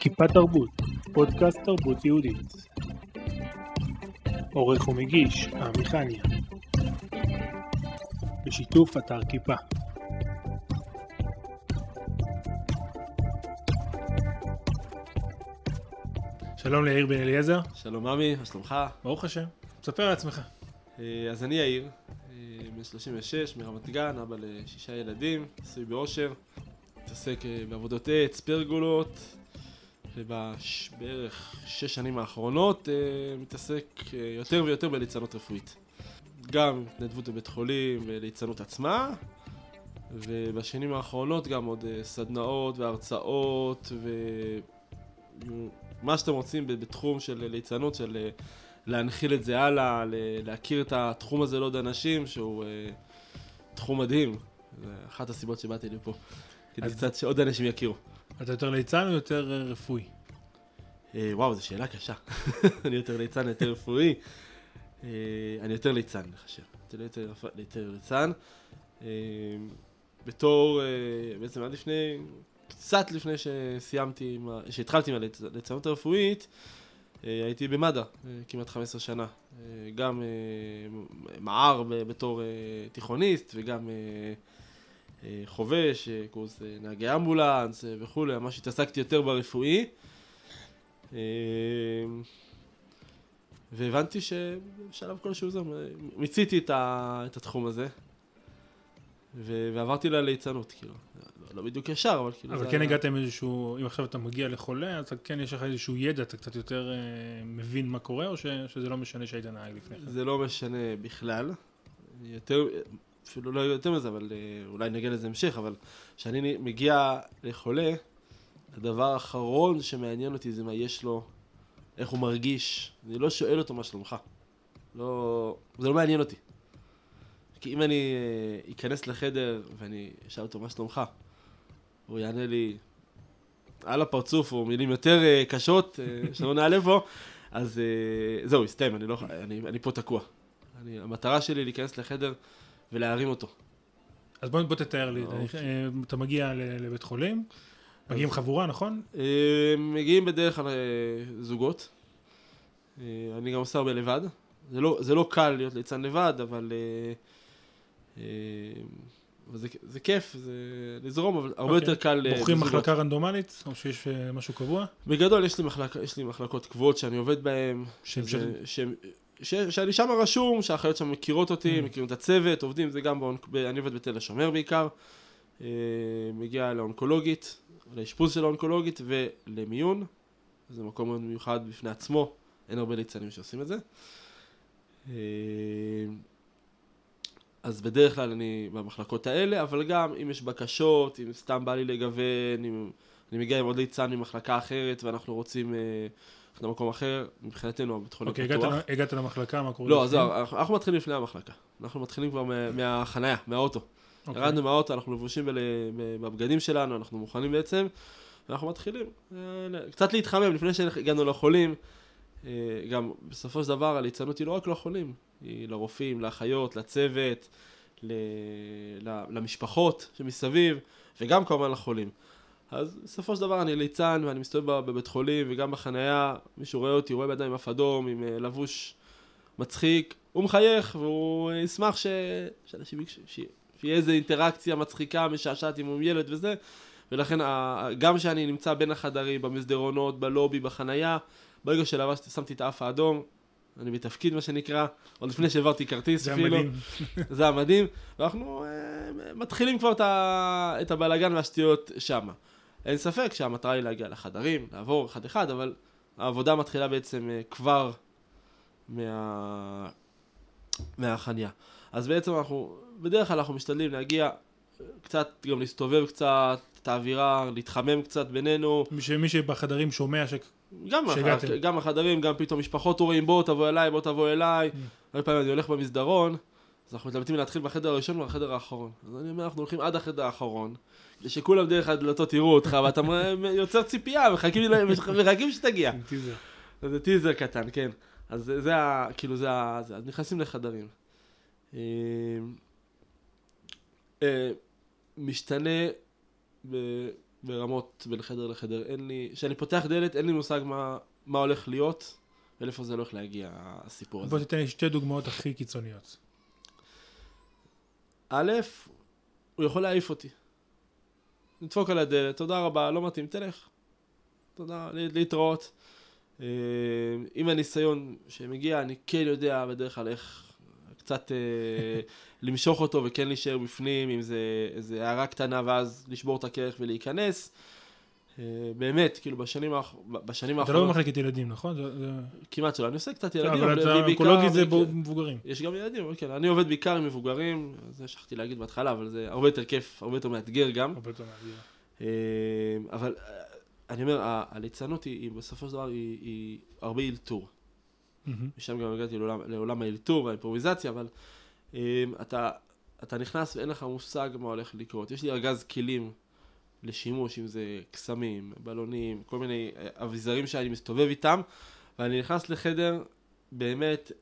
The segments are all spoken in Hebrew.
כיפה תרבות, פודקאסט תרבות יהודית. עורך ומגיש, עמיחניה. בשיתוף אתר כיפה. שלום ליאיר בן אליעזר. שלום עמי, מה שלומך? ברוך השם. ספר על עצמך. אה, אז אני יאיר, בן 36, מרמת גן, אבא לשישה ילדים, נשוי באושר, מתעסק אה, בעבודות עץ, פרגולות, ובערך שש שנים האחרונות מתעסק יותר ויותר בליצנות רפואית. גם התנדבות בבית חולים וליצנות עצמה, ובשנים האחרונות גם עוד סדנאות והרצאות ומה שאתם רוצים בתחום של ליצנות, של להנחיל את זה הלאה, להכיר את התחום הזה לעוד אנשים, שהוא אה, תחום מדהים. זו אחת הסיבות שבאתי לפה. כדי קצת שעוד אנשים יכירו. אתה יותר ליצן או יותר אה, רפואי? אה, וואו, זו שאלה קשה. אני יותר ליצן, יותר רפואי. אני יותר ליצן, אני חושב. יותר, יותר ליצן. בתור, בעצם עד לפני, קצת לפני שסיימתי, שהתחלתי עם הליצנות הרפואית, הייתי במד"א אה, כמעט 15 שנה, אה, גם מע"ר בתור תיכוניסט וגם חובש, קורס נהגי אמבולנס וכולי, ממש התעסקתי יותר ברפואי. והבנתי שבשלב כלשהו זה, מיציתי את התחום הזה, ועברתי לליצנות, כאילו. לא בדיוק ישר, אבל כאילו... אבל כן היה... הגעתם איזשהו, אם עכשיו אתה מגיע לחולה, אז כן יש לך איזשהו ידע, אתה קצת יותר אה, מבין מה קורה, או ש, שזה לא משנה שהיית נהג לפני כן? זה לא משנה בכלל. יותר, אפילו לא יותר מזה, אבל אה, אולי נגיע לזה המשך, אבל כשאני מגיע לחולה, הדבר האחרון שמעניין אותי זה מה יש לו, איך הוא מרגיש. אני לא שואל אותו מה שלומך. לא... זה לא מעניין אותי. כי אם אני אה, אכנס לחדר ואני אשאל אותו מה שלומך, הוא יענה לי על הפרצוף, או מילים יותר uh, קשות, uh, שלא נעלה פה, אז uh, זהו, הסתיים, אני, לא, אני, אני פה תקוע. אני, המטרה שלי להיכנס לחדר ולהרים אותו. אז בוא, בוא תתאר לי, אוקיי. אתה מגיע לבית חולים, מגיעים חבורה, נכון? מגיעים בדרך כלל זוגות. אני גם עושה הרבה לבד. זה לא, זה לא קל להיות ליצן לבד, אבל... וזה זה כיף, זה לזרום, אבל הרבה okay. יותר אוקיי. קל... אה, בוחרים מחלקה רנדומלית, או שיש uh, משהו קבוע? בגדול, יש לי, מחלק, יש לי מחלקות קבועות שאני עובד בהן, שאני שם רשום, שהאחיות שם מכירות אותי, mm. מכירים את הצוות, עובדים, זה גם, באונק, אני עובד בתל השומר בעיקר, מגיע לאונקולוגית, לאשפוז של האונקולוגית ולמיון, זה מקום מאוד מיוחד בפני עצמו, אין הרבה ליצנים שעושים את זה. אז בדרך כלל אני במחלקות האלה, אבל גם אם יש בקשות, אם סתם בא לי לגוון, אם אני מגיע עם עוד ליצן ממחלקה אחרת ואנחנו רוצים אה, למקום אחר, מבחינתנו הבית חולים פתוח. אוקיי, הגעת למחלקה, מה קורה? לא, אז אנחנו, אנחנו מתחילים לפני המחלקה. אנחנו מתחילים כבר מהחנייה, מהאוטו. אוקיי. ירדנו מהאוטו, אנחנו לבושים בבגדים שלנו, אנחנו מוכנים בעצם, ואנחנו מתחילים אה, קצת להתחמם לפני שהגענו לחולים. אה, גם בסופו של דבר הליצנות היא לא רק לחולים, היא לרופאים, לאחיות, לצוות, למשפחות שמסביב, וגם כמובן לחולים. אז בסופו של דבר אני ליצן ואני מסתובב בבית חולים וגם בחנייה, מישהו רואה אותי, רואה בידיים אף אדום עם אה, לבוש מצחיק, הוא מחייך והוא ישמח ש... שאנשים, ש... שיהיה איזו אינטראקציה מצחיקה, משעשעת עם ילד וזה, ולכן גם כשאני נמצא בין החדרים, במסדרונות, בלובי, בחנייה, ברגע שלבשתי, את האף האדום, אני בתפקיד מה שנקרא, עוד לפני שהעברתי כרטיס זה אפילו. זה המדהים. זה המדהים, ואנחנו uh, מתחילים כבר את הבלאגן והשטויות שמה. אין ספק שהמטרה היא להגיע לחדרים, לעבור אחד-אחד, אבל העבודה מתחילה בעצם uh, כבר מה... מהחניה. אז בעצם אנחנו, בדרך כלל אנחנו משתדלים להגיע, קצת גם להסתובב קצת, את האווירה, להתחמם קצת בינינו. מי שבחדרים שומע גם, גם החדרים, גם פתאום משפחות רואים בוא תבוא אליי, בוא תבוא אליי. Mm. הרבה פעמים אני הולך במסדרון, אז אנחנו מתלבטים להתחיל בחדר הראשון ובחדר האחרון. אז אני אומר, אנחנו הולכים עד החדר האחרון, כדי שכולם דרך הדלתות יראו אותך, ואתה יוצר ציפייה, מחכים שתגיע. זה טיזר קטן, כן. אז זה ה... כאילו זה ה... אז נכנסים לחדרים. אמ, אה, משתנה ב- ברמות בין חדר לחדר. אין לי, כשאני פותח דלת, אין לי מושג מה, מה הולך להיות ולאיפה זה הולך להגיע, הסיפור הזה. בוא תיתן לי שתי דוגמאות הכי קיצוניות. א', הוא יכול להעיף אותי. נדפוק על הדלת, תודה רבה, לא מתאים, תלך. תודה, לה- להתראות. אה, עם הניסיון שמגיע, אני כן יודע בדרך כלל איך קצת אה, למשוך אותו וכן להישאר בפנים, אם זה איזה הערה קטנה ואז לשבור את הקרח ולהיכנס. אה, באמת, כאילו בשנים, האח... בשנים אתה לא האחרונות, במחלקת ילדים, נכון? זה- כמעט שלא, אני עושה קצת ילדים, אבל אתה אונקולוגי זה מבוגרים. יש גם ילדים, כן. אני עובד בעיקר עם מבוגרים, זה שכחתי להגיד בהתחלה, אבל זה הרבה יותר כיף, הרבה יותר מאתגר גם. הרבה יותר מאתגר. אה, אבל אני אומר, הליצנות היא, בסופו של דבר היא, היא הרבה אלתור. מהמם. משם גם הגעתי לעולם, לעולם האלתור והאימפרוביזציה, אבל אה, אתה, אתה נכנס ואין לך מושג מה הולך לקרות. יש לי ארגז כלים לשימוש, אם זה קסמים, בלונים, כל מיני אה, אביזרים שאני מסתובב איתם, ואני נכנס לחדר, באמת,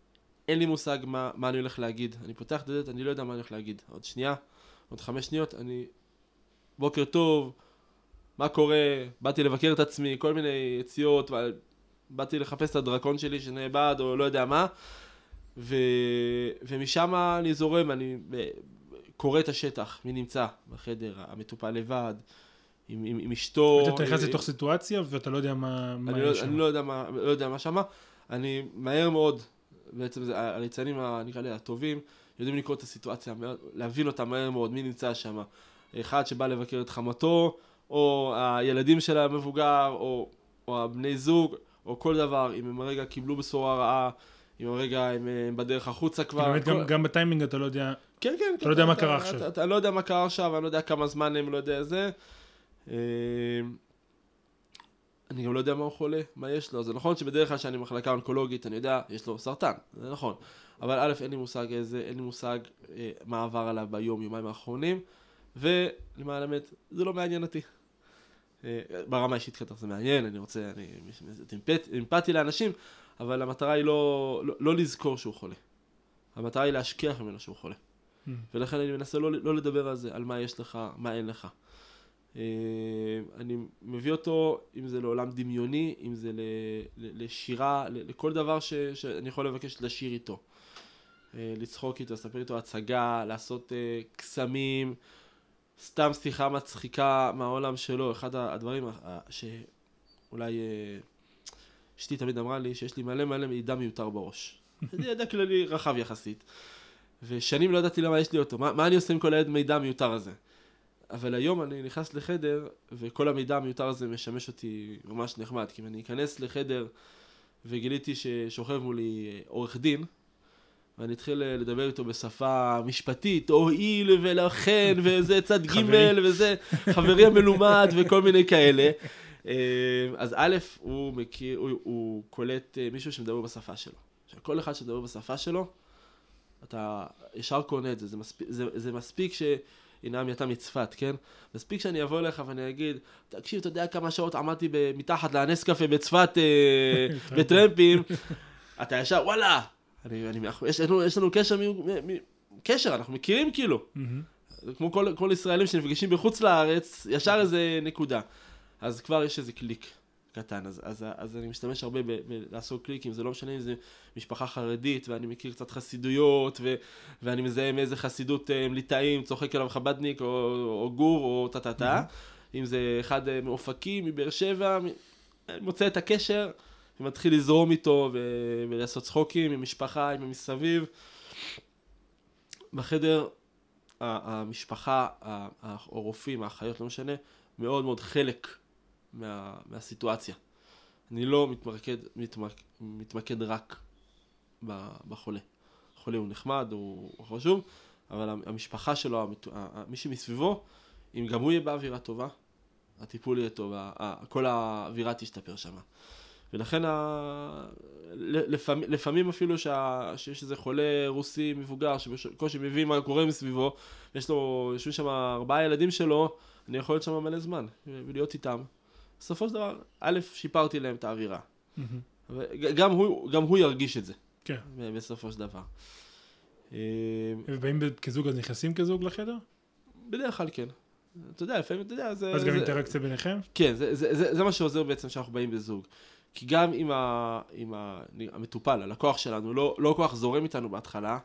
אין לי מושג מה, מה אני הולך להגיד. אני פותח את הדלת, אני לא יודע מה אני הולך להגיד. עוד שנייה, עוד חמש שניות, אני... בוקר טוב, מה קורה? באתי לבקר את עצמי, כל מיני יציאות, באתי לחפש את הדרקון שלי שנאבד, או לא יודע מה, ו... ומשם אני זורם, אני ב- קורא את השטח, מי נמצא בחדר, המטופל לבד, עם, עם, עם אשתו. אתה נכנס לתוך סיטואציה ואתה לא יודע מה מה אני, לא, יש אני שם. לא יודע מה, לא יודע מה שמה, אני מהר מאוד, בעצם זה, הליצנים, נקרא לי, הטובים, יודעים לקרוא את הסיטואציה, להבין אותה מהר מאוד, מי נמצא שם. אחד שבא לבקר את חמתו, או הילדים של המבוגר, או, או הבני זוג, או כל דבר, אם הם הרגע קיבלו בשורה רעה, אם הרגע הם אה, בדרך החוצה כבר. באמת כל- גם- גם בטיימינג אתה לא יודע, כן, כן. אתה לא יודע מה קרה עכשיו. אתה, אתה לא יודע מה קרה עכשיו, אני לא יודע כמה זמן הם, לא יודע זה. אה, אני גם לא יודע מה הוא חולה, מה יש לו. זה נכון שבדרך כלל כשאני במחלקה אונקולוגית, אני יודע, יש לו סרטן, זה נכון. אבל א', אין לי מושג איזה, אין לי מושג אה, מה עבר עליו ביום, יומיים האחרונים, ולמען האמת, זה לא מעניין אותי. אה, ברמה האישית בטח זה מעניין, אני רוצה, אני אמפת, אמפתי לאנשים, אבל המטרה היא לא, לא, לא לזכור שהוא חולה. המטרה היא להשכיח ממנו שהוא חולה. Mm. ולכן אני מנסה לא, לא לדבר על זה, על מה יש לך, מה אין לך. אה, אני מביא אותו, אם זה לעולם דמיוני, אם זה ל, ל, לשירה, ל, לכל דבר ש, שאני יכול לבקש לשיר איתו. אה, לצחוק איתו, לספר איתו הצגה, לעשות קסמים, סתם שיחה מצחיקה מהעולם שלו. אחד הדברים שאולי אה, אשתי תמיד אמרה לי, שיש לי מלא מלא מידע מיותר בראש. זה ידע כללי רחב יחסית. ושנים לא ידעתי למה יש לי אותו, מה, מה אני עושה עם כל המידע המיותר הזה? אבל היום אני נכנס לחדר, וכל המידע המיותר הזה משמש אותי ממש נחמד, כי אם אני אכנס לחדר וגיליתי ששוכב מולי אה, עורך דין, ואני אתחיל אה, לדבר איתו בשפה משפטית, הואיל ולכן, וזה צד ג'. וזה חברי המלומד וכל מיני כאלה. אה, אז א', הוא מכיר, הוא, הוא קולט אה, מישהו שמדבר בשפה שלו. עכשיו, כל אחד שמדבר בשפה שלו, אתה ישר קונה את זה, זה מספיק, זה, זה מספיק ש... הנה אתה מצפת, כן? מספיק שאני אבוא אליך ואני אגיד, תקשיב, אתה יודע כמה שעות עמדתי מתחת לנס קפה בצפת בטרמפים, אתה ישר, וואלה! אני, אני, יש, לנו, יש לנו קשר, מ, מ, מ, קשר, אנחנו מכירים כאילו. זה כמו כל, כל ישראלים שנפגשים בחוץ לארץ, ישר איזה נקודה. אז כבר יש איזה קליק קטן, אז, אז, אז אני משתמש הרבה ב- בלעשות קליקים, זה לא משנה אם זה משפחה חרדית, ואני מכיר קצת חסידויות, ו, ואני מזהה מאיזה חסידות אה, הם ליטאים, צוחק עליו חבדניק, או, או גור, או טה-טה-טה. אם זה אחד אה, מאופקים, מבאר שבע, מ- מוצא את הקשר, ומתחיל לזרום איתו, ו, ולעשות צחוקים עם משפחה, עם המסביב. בחדר המשפחה, ה- ה- או רופאים, האחיות, לא משנה, מאוד מאוד חלק מה, מהסיטואציה. אני לא מתמקד, מתמק, מתמקד רק בחולה. החולה הוא נחמד, הוא, הוא חשוב, אבל המשפחה שלו, מי שמסביבו, אם גם הוא יהיה באווירה טובה, הטיפול יהיה טוב, כל האווירה תשתפר שם. ולכן ה... לפעמים, לפעמים אפילו שה... שיש איזה חולה רוסי מבוגר שבקושי מבין מה קורה מסביבו, יש לו, יושבים שם ארבעה ילדים שלו, אני יכול להיות שם מלא זמן ולהיות איתם. בסופו של דבר, א', שיפרתי להם את האווירה. וגם הוא, גם הוא ירגיש את זה, כן. בסופו של דבר. אה, ובאים כזוג אז נכנסים כזוג לחדר? בדרך כלל כן. אתה יודע, לפעמים, אתה יודע, זה... אז גם זה- אינטראקציה ביניכם? כן, זה, זה, זה, זה מה שעוזר בעצם כשאנחנו באים בזוג. כי גם אם, ה, אם ה, המטופל, הלקוח שלנו, לא, לא כל כך זורם איתנו בהתחלה,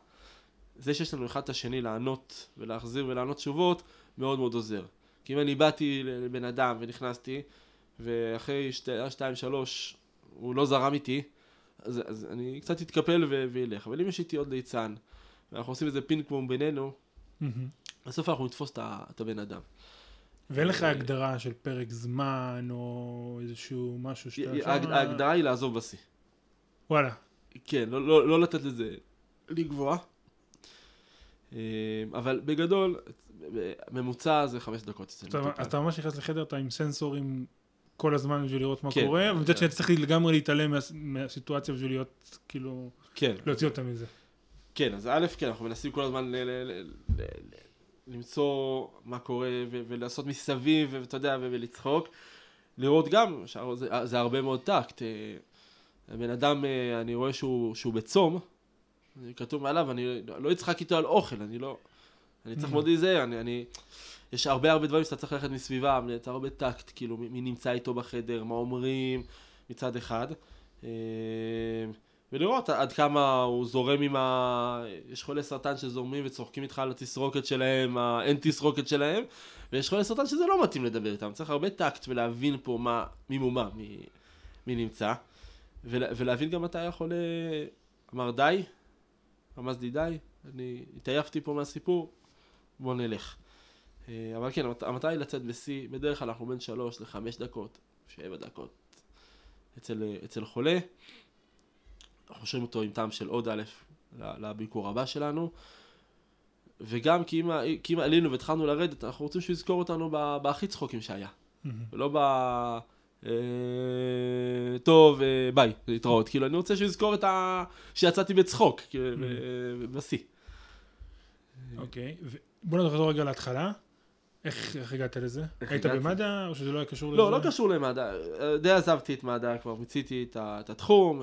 זה שיש לנו אחד את השני לענות ולהחזיר ולענות תשובות, מאוד מאוד עוזר. כי אם אני באתי לבן אדם ונכנסתי, ואחרי שתי, שתיים, שלוש, הוא לא זרם איתי, אז, אז אני קצת אתקפל ו- וילך. אבל אם יש איתי עוד ליצן, ואנחנו עושים איזה פינג פונג בינינו, מהמם. בסוף אנחנו נתפוס את הבן אדם. ואין לך אה, הגדרה של פרק זמן, או איזשהו משהו שאתה... שם- ההגדרה היא לעזוב בשיא. וואלה. כן, לא, לא, לא לתת לזה לגבוה. אה, אבל בגדול, ממוצע זה חמש דקות אצל אתה- מטופל. אז אתה ממש נכנס לחדר, אתה עם סנסורים כל הזמן בשביל לראות מה כן. קורה, ומצד. שני אתה צריך לגמרי להתעלם מה- מהסיטואציה בשביל להיות, כאילו, כן, להוציא אותה מזה. כן, אז א', כן, אנחנו מנסים כל הזמן ל- ל- ל- ל- ל- למצוא מה קורה ו- ולעשות מסביב, ואתה יודע, ו- ולצחוק. לראות גם, זה, זה הרבה מאוד טקט. אה, הבן אדם, אה, אני רואה שהוא, שהוא בצום, כתוב מעליו, אני לא אצחק איתו על אוכל, אני לא... אני צריך Mhm. מאוד להיזהר, אני, אני... יש הרבה הרבה דברים שאתה צריך ללכת מסביבם, לייצר הרבה טקט, כאילו, מי, מי נמצא איתו בחדר, מה אומרים, מצד אחד. אה, ולראות עד כמה הוא זורם עם ה... יש חולי סרטן שזורמים וצוחקים איתך על התסרוקת שלהם, האין תסרוקת שלהם, ויש חולי סרטן שזה לא מתאים לדבר איתם. צריך הרבה טקט ולהבין פה מה, מי מומה, מי, מי נמצא. ולה, ולהבין גם מתי החולה אמר די, רמז לי די, אני התעייפתי פה מהסיפור, בוא נלך. אה, אבל כן, המטרה היא לצאת בשיא, בדרך כלל אנחנו בין שלוש לחמש דקות, שבע דקות אצל, אצל חולה. שומעים אותו עם טעם של עוד א' לביקור הבא שלנו. וגם כי אם, כי אם עלינו והתחלנו לרדת, אנחנו רוצים שהוא יזכור אותנו בהכי צחוקים שהיה. ולא ב... אה, טוב, אה, ביי, להתראות. כאילו, אני רוצה שהוא יזכור את ה... שיצאתי בצחוק, בשיא. אוקיי, בוא נחזור רגע להתחלה. איך איך הגעת לזה? היית? במד"א, או שזה לא היה קשור לזה? לא, לא קשור למדע. אה, די עזבתי את מדע, כבר מיציתי את התחום.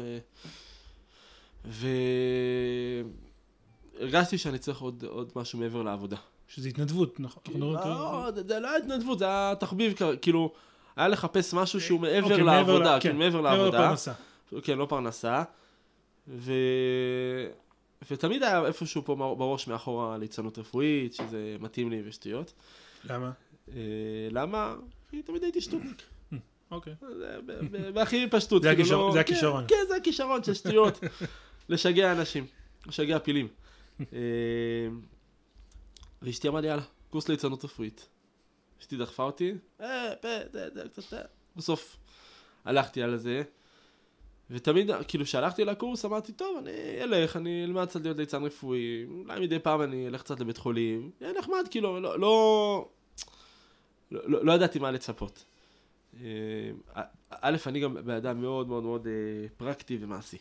והרגשתי שאני צריך עוד, עוד משהו מעבר לעבודה. שזה התנדבות, נכון? מדברים כאילו- לא, זה- זה לא התנדבות, זה היה תחביב, כאילו, היה לחפש משהו שהוא מעבר אוקיי, מעבר לעבודה, ל- כאילו כן, מעבר מעבר לעבודה. לפרנסה. כן, לא פרנסה. ו... ותמיד היה איפשהו פה בראש מאחורה ליצנות רפואית, שזה מתאים לי ושטויות. למה? אה, למה? כי תמיד הייתי שטותניק. אוקיי. זה בהכי פשטות. זה כאילו, הכישרון- לא- זה כן, הכישרון. כן, זה הכישרון של שטויות. לשגע אנשים, לשגע פילים. אה, ואשתי אמרה לי, יאללה, קורס ליצנות רפואית. אשתי דחפה אותי, אה, אה. בסוף הלכתי על זה. ותמיד, כאילו, כשהלכתי לקורס, אמרתי, טוב, אני אלך, אני אלמד קצת להיות ליצן רפואי, אולי מדי פעם אני אלך קצת לבית חולים. יהיה נחמד, כאילו, לא, לא, לא, לא, לא ידעתי מה לצפות. אה, א', אני גם בן אדם מאוד מאוד מאוד אה, פרקטי ומעשי.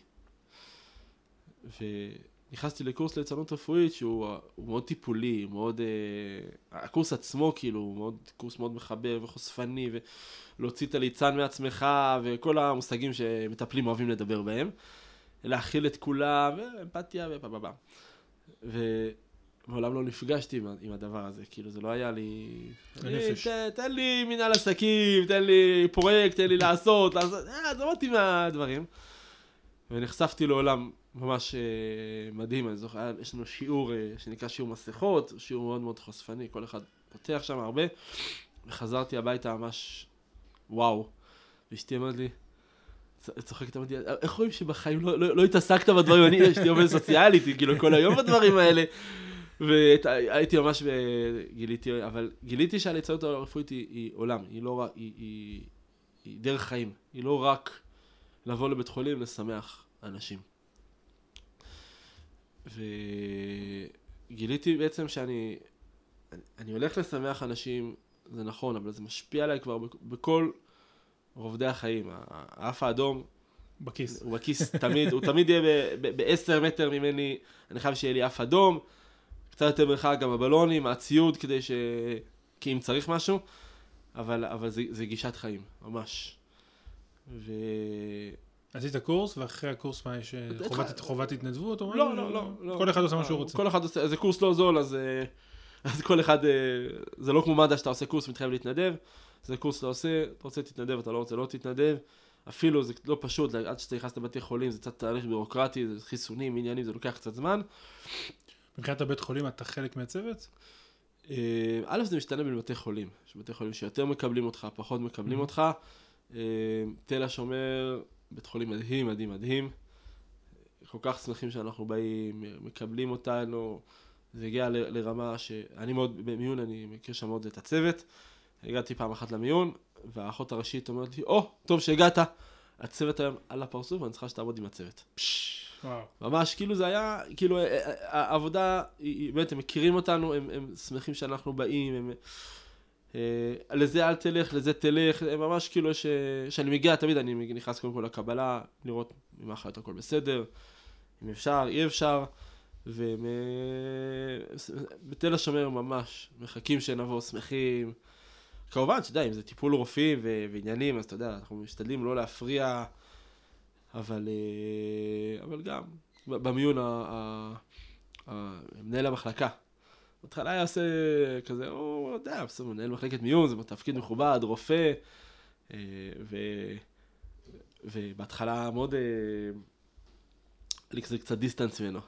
ונכנסתי לקורס ליצנות רפואית שהוא הוא מאוד טיפולי, הוא מאוד... אה, הקורס עצמו כאילו הוא מאוד, קורס מאוד מחבר וחושפני ולהוציא את הליצן מעצמך וכל המושגים שמטפלים אוהבים לדבר בהם. להכיל את כולם, ואמפתיה ופבבה. ומעולם לא נפגשתי עם, עם הדבר הזה, כאילו זה לא היה לי... הנפש. ת, תן לי מנהל עסקים, תן לי פרויקט, תן לי לעשות, לעשות, אה, עזוב אותי מהדברים. ונחשפתי לעולם ממש אה, מדהים, אני זוכר, יש לנו שיעור אה, שנקרא שיעור מסכות, שיעור מאוד מאוד חושפני, כל אחד פותח שם הרבה, וחזרתי הביתה ממש וואו. ואשתי אמרת לי, צוחקת, אמרתי, איך רואים שבחיים לא, לא, לא התעסקת בדברים, אני, יש לי עובד סוציאלית, כאילו כל היום בדברים האלה. והייתי ממש, ב- גיליתי, אבל גיליתי שהליצנות הרפואית היא, היא עולם, היא לא רק, היא, היא, היא דרך חיים, היא לא רק לבוא לבית חולים, לשמח אנשים. וגיליתי בעצם שאני, אני, הולך לשמח אנשים, זה נכון, אבל זה משפיע עליי כבר בכ- בכל רובדי החיים. האף האדום בכיס. הוא בכיס תמיד, הוא תמיד יהיה ב-10 מטר ממני, אני חייב שיהיה לי אף אדום, קצת יותר מרחק גם הבלונים, הציוד, כדי ש... כי אם צריך משהו, אבל, אבל זה, זה גישת חיים, ממש. ו... עשית קורס, ואחרי הקורס מה יש? חובת- חובת התנדבות? או? לא, לא, לא, לא. כל אחד עושה מה שהוא רוצה. כל אחד עושה, זה קורס לא זול, אז, אה, אז כל אחד, אה, זה לא כמו מד"א שאתה עושה קורס ומתחייב להתנדב, זה קורס שאתה עושה, אתה רוצה תתנדב, אתה לא רוצה לא תתנדב. אפילו זה לא פשוט, עד שאתה נכנס לבתי חולים זה קצת תהליך בירוקרטי, זה חיסונים, עניינים, זה לוקח קצת זמן. מבחינת הבית חולים אתה חלק מהצוות? אה, א', זה משתנה בין בתי חולים. יש בתי חולים שיותר מקבלים אותך, פחות מקבלים Mhm. אותך. תל השומר, בית חולים מדהים, מדהים, מדהים. כל כך שמחים שאנחנו באים, מקבלים אותנו. זה הגיע ל- לרמה שאני מאוד, במיון אני מכיר שם מאוד את הצוות. הגעתי פעם אחת למיון, והאחות הראשית אומרת לי, או, טוב שהגעת. הצוות היום על הפרצוף, ואני צריכה שתעבוד עם הצוות. וואו. ממש, כאילו זה היה, כאילו, העבודה, באמת, הם מכירים אותנו, הם, הם שמחים שאנחנו באים, הם... אה, לזה אל תלך, לזה תלך, ממש כאילו, ש... שאני מגיע תמיד, אני נכנס קודם כל לקבלה, לראות אם האחיות הכל בסדר, אם אפשר, אי אפשר, והם... אה, ס- בתל השומר ממש, מחכים שנבוא, שמחים. כמובן, אתה יודע, אם זה טיפול רופאים ו- ועניינים, אז אתה יודע, אנחנו משתדלים לא להפריע, אבל, אה, אבל גם, במיון, ה- ה- ה- מנהל המחלקה, בהתחלה היה עושה כזה, הוא יודע, בסדר, מנהל מחלקת מיון, זה תפקיד מכובד, רופא, אה, ו... ובהתחלה מאוד, אה, היה לי כזה קצת דיסטנס ממנו.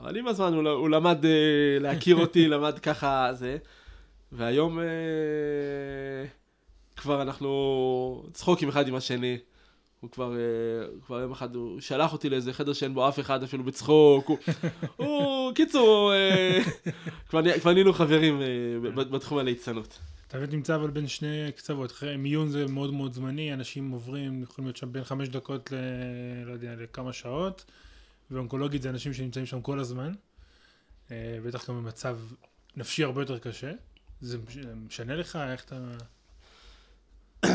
אבל עם הזמן הוא, הוא למד אה, להכיר אותי, למד ככה זה, והיום אה, כבר אנחנו צחוקים אחד עם השני. הוא כבר, אה, כבר יום אחד, הוא שלח אותי לאיזה חדר שאין בו אף אחד אפילו בצחוק. הוא, הוא קיצור, אה, כבר נה- כבר נהיינו חברים אה, בתחום הליצנות. אתה באמת נמצא אבל בין שני קצוות, מיון זה מאוד מאוד זמני, אנשים עוברים, יכולים להיות שם בין חמש דקות ל... לא יודע, לכמה שעות, ואונקולוגית זה אנשים שנמצאים שם כל הזמן, אה, בטח גם במצב נפשי הרבה יותר קשה. זה מש- משנה לך איך אתה...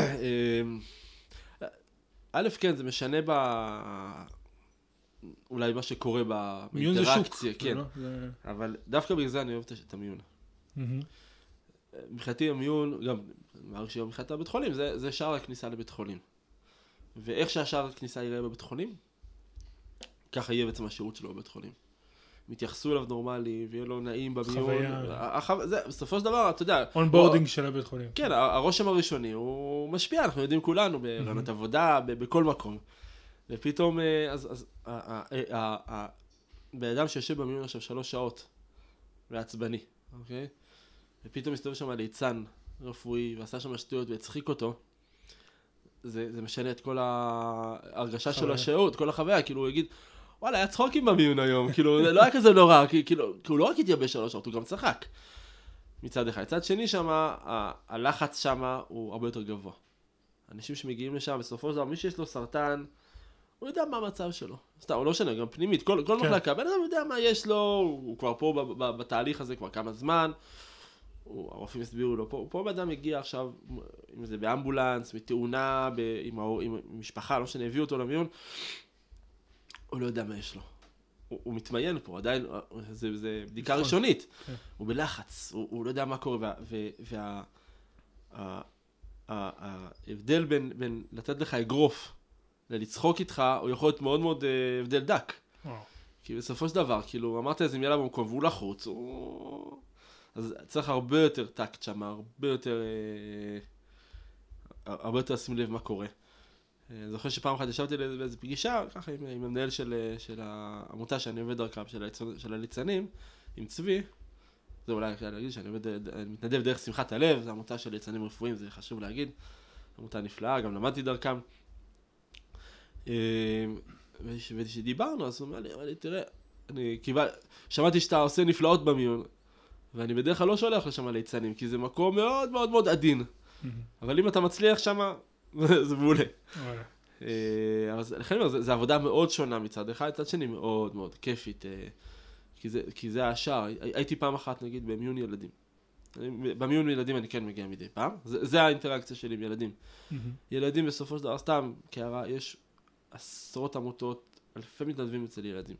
א', כן, זה משנה ב... אולי מה שקורה. באינטראקציה, כן. לא- זה- אבל דווקא בגלל זה אני אוהב את המיון. מבחינתי המיון, גם מעריך שיום מבחינת הבית חולים, זה, זה שער הכניסה לבית חולים. ואיך שהשער הכניסה ייראה בבית חולים, ככה יהיה בעצם השירות שלו בבית חולים. אם יתייחסו אליו נורמלי, ויהיה לו נעים במיון. חוויה. זה, בסופו של דבר, אתה יודע, onboarding של הבית חולים. כן, הרושם הראשוני הוא משפיע, אנחנו יודעים כולנו, בראיונות עבודה, בכל מקום. ופתאום, אה, אז, אז ה- ה- ה- ה- ה- בן אדם שיושב במיון עכשיו שלוש שעות, ועצבני, אוקיי? ופתאום מסתובב שם ליצן רפואי, ועשה שם שטויות והצחיק אותו, זה, זה משנה את כל ההרגשה של. השהות, כל החוויה, כאילו הוא יגיד, וואלה, היה צחוקים במיון היום, כאילו, זה לא היה כזה נורא, כי, כאילו, כי הוא לא רק התייבש שלוש שעות, הוא גם צחק. מצד אחד. מצד שני שם, הלחץ שם הוא הרבה יותר גבוה. אנשים שמגיעים לשם, בסופו של דבר, מי שיש לו סרטן, הוא יודע מה המצב שלו. סתם, לא משנה, גם פנימית, כל, כל כן. מחלקה, בן אדם יודע מה יש לו, הוא, כבר פה ב, ב, בתהליך הזה כבר כמה זמן, הוא, הרופאים הסבירו לו, פה, פה בן אדם מגיע עכשיו, אם זה באמבולנס, מתאונה, ב, עם, ההור- עם משפחה, לא משנה, הביאו אותו למיון, הוא לא יודע מה יש לו. הוא, הוא מתמיין פה, עדיין, זה, זה בדיקה נכון. ראשונית. כן. הוא בלחץ, הוא, הוא לא יודע מה קורה, וה- ו- וה... ה- ה- ההבדל בין, בין לתת לך אגרוף ללצחוק איתך, הוא יכול להיות מאוד מאוד אה, הבדל דק. כי בסופו של דבר, כאילו, אמרת איזה מילה במקום והוא לחוץ, הוא... אז צריך הרבה יותר טקט שם, הרבה יותר... אה, הרבה יותר לשים לב מה קורה. אה, אני זוכר שפעם אחת ישבתי באיזה פגישה, ככה עם, עם המנהל של, של העמותה שאני עובד דרכם, של, של הליצנים, עם צבי. זה אולי אפשר להגיד שאני עובד, אני מתנדב דרך שמחת הלב, זו עמותה של ליצנים רפואיים, זה חשוב להגיד. עמותה נפלאה, גם למדתי דרכם. וכש- וכשדיברנו, אז הוא אומר לי, אמר לי, תראה, אני קיבל... שמעתי שאתה עושה נפלאות במיון, ואני בדרך כלל לא שולח לשם ליצנים, כי זה מקום מאוד מאוד מאוד עדין. אבל אם אתה מצליח שם, זה מעולה. זה- לכן אני אומר, זה עבודה מאוד שונה מצד אחד, מצד שני מאוד מאוד כיפית, אה, כי זה- כי זה השער. הי- הייתי פעם אחת נגיד במיון ילדים. במיון ילדים אני כן מגיע מדי פעם, זה זה האינטראקציה שלי עם ילדים. ילדים בסופו של דבר, סתם כהערה, יש עשרות עמותות, אלפי מתנדבים אצל ילדים.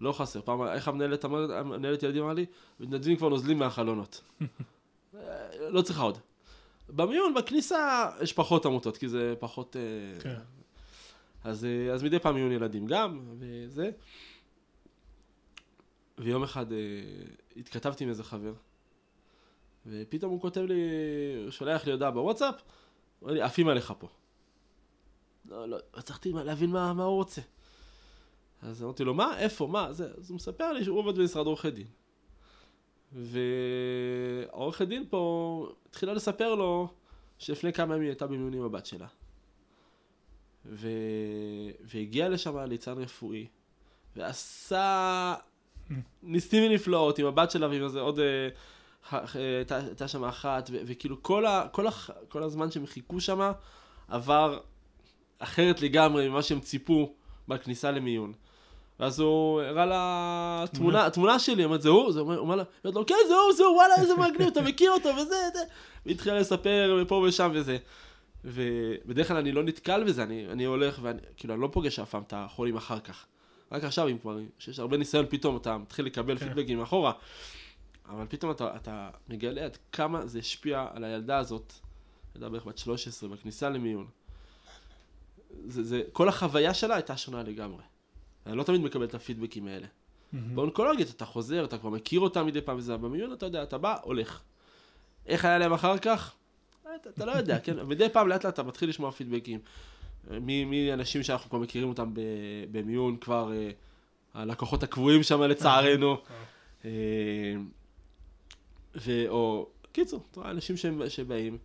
לא חסר. פעם, איך המנהלת, המנהלת ילדים אמרה לי? מתנדבים כבר נוזלים מהחלונות. אה, לא צריכה עוד. במיון, בכניסה, יש פחות עמותות, כי זה פחות... אה, כן. אז, אה, אז מדי פעם מיון ילדים גם, וזה. ויום אחד אה, התכתבתי עם איזה חבר, ופתאום הוא כותב לי, הוא שולח לי הודעה בוואטסאפ, הוא אומר לי, עפים עליך פה. לא, לא, הצלחתי להבין מה, מה הוא רוצה. אז אמרתי לו, מה? איפה? מה? זה, אז הוא מספר לי שהוא עובד במשרד עורכי דין. והעורכת דין פה התחילה לספר לו שלפני כמה ימים היא הייתה במיון עם הבת שלה. ו... והגיע לשם ליצן רפואי, ועשה ניסים ונפלאות עם הבת שלה ועם איזה עוד... אה, הייתה, הייתה שם אחת, וכאילו כל, ה- כל, ה- כל הזמן שהם חיכו שם עבר אחרת לגמרי ממה שהם ציפו בכניסה למיון. ואז הוא הראה לה תמונה, תמונה שלי, אמרת, זה הוא? זה אומר, הוא אומר לה, כן, זה הוא, זה הוא, וואלה, איזה מגניב, אתה מכיר אותו, וזה, זה. והתחילה לספר ופה ושם וזה. ובדרך כלל אני לא נתקל בזה, אני, אני הולך ואני, כאילו, אני לא פוגש אף פעם את החולים אחר כך. רק עכשיו, אם כבר, שיש הרבה ניסיון, פתאום אתה מתחיל לקבל כן. פידבקים אחורה. אבל פתאום אתה, אתה מגלה עד כמה זה השפיע על הילדה הזאת, ילדה בערך בת 13, בכניסה למיון. זה, זה, כל החוויה שלה הייתה שונה לגמרי. אני לא תמיד מקבל את הפידבקים האלה. מהמם. באונקולוגית אתה חוזר, אתה כבר מכיר אותה מדי פעם וזה, במיון אתה יודע, אתה בא, הולך. איך היה להם אחר כך? אתה, אתה לא יודע, כן? מדי פעם לאט לאט אתה מתחיל לשמוע פידבקים. מי, מי אנשים שאנחנו כבר מכירים אותם במיון, כבר אה, הלקוחות הקבועים שם לצערנו. אה, ו... או... קיצור, אנשים שבאים,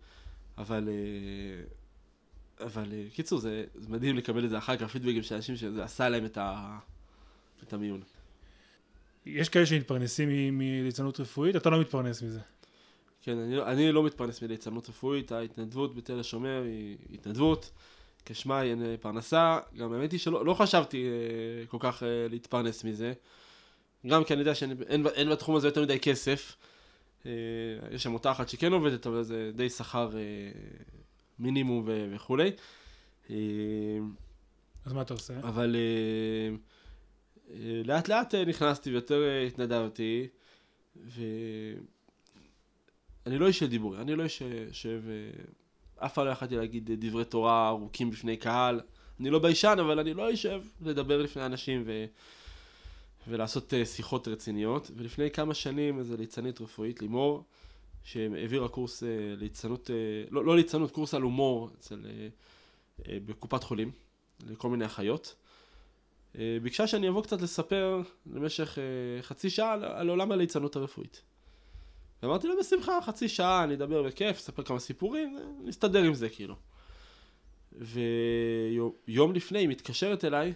אבל... אה, אבל אה, קיצור, זה, זה מדהים לקבל את זה אחר כך, פידבקים של אנשים שזה עשה להם את, ה, את המיון. יש כאלה שמתפרנסים מליצנות רפואית, אתה לא מתפרנס מזה. כן, אני, לא- אני לא מתפרנס מליצנות רפואית, ההתנדבות בתל השומר היא התנדבות, כשמה היא אין אה, פרנסה, גם האמת היא שלא לא חשבתי אה, כל כך אה, להתפרנס מזה, גם כי אני יודע שאין אין, אין בתחום הזה יותר מדי כסף, אה, יש עמותה אחת שכן עובדת, אבל זה די שכר אה, מינימום ו- וכולי. אה, אז מה אתה עושה? אבל אה, אה, לאט לאט נכנסתי ויותר התנדבתי, ואני לא איש של דיבור, אני לא איש אה, אף פעם לא יכולתי להגיד דברי תורה ארוכים בפני קהל, אני לא ביישן, אבל אני לא אשב לדבר לפני אנשים ו... ולעשות שיחות רציניות, ולפני כמה שנים איזו ליצנית רפואית, לימור, שהעבירה קורס אה, ליצנות, אה, לא, לא ליצנות, קורס על הומור אצל, אה, בקופת חולים. לכל מיני אחיות. ביקשה שאני אבוא קצת לספר למשך חצי שעה על, על עולם הליצנות הרפואית. ואמרתי לה בשמחה, חצי שעה, אני אדבר בכיף, אספר כמה סיפורים, נסתדר עם זה כאילו. ויום לפני היא מתקשרת אליי,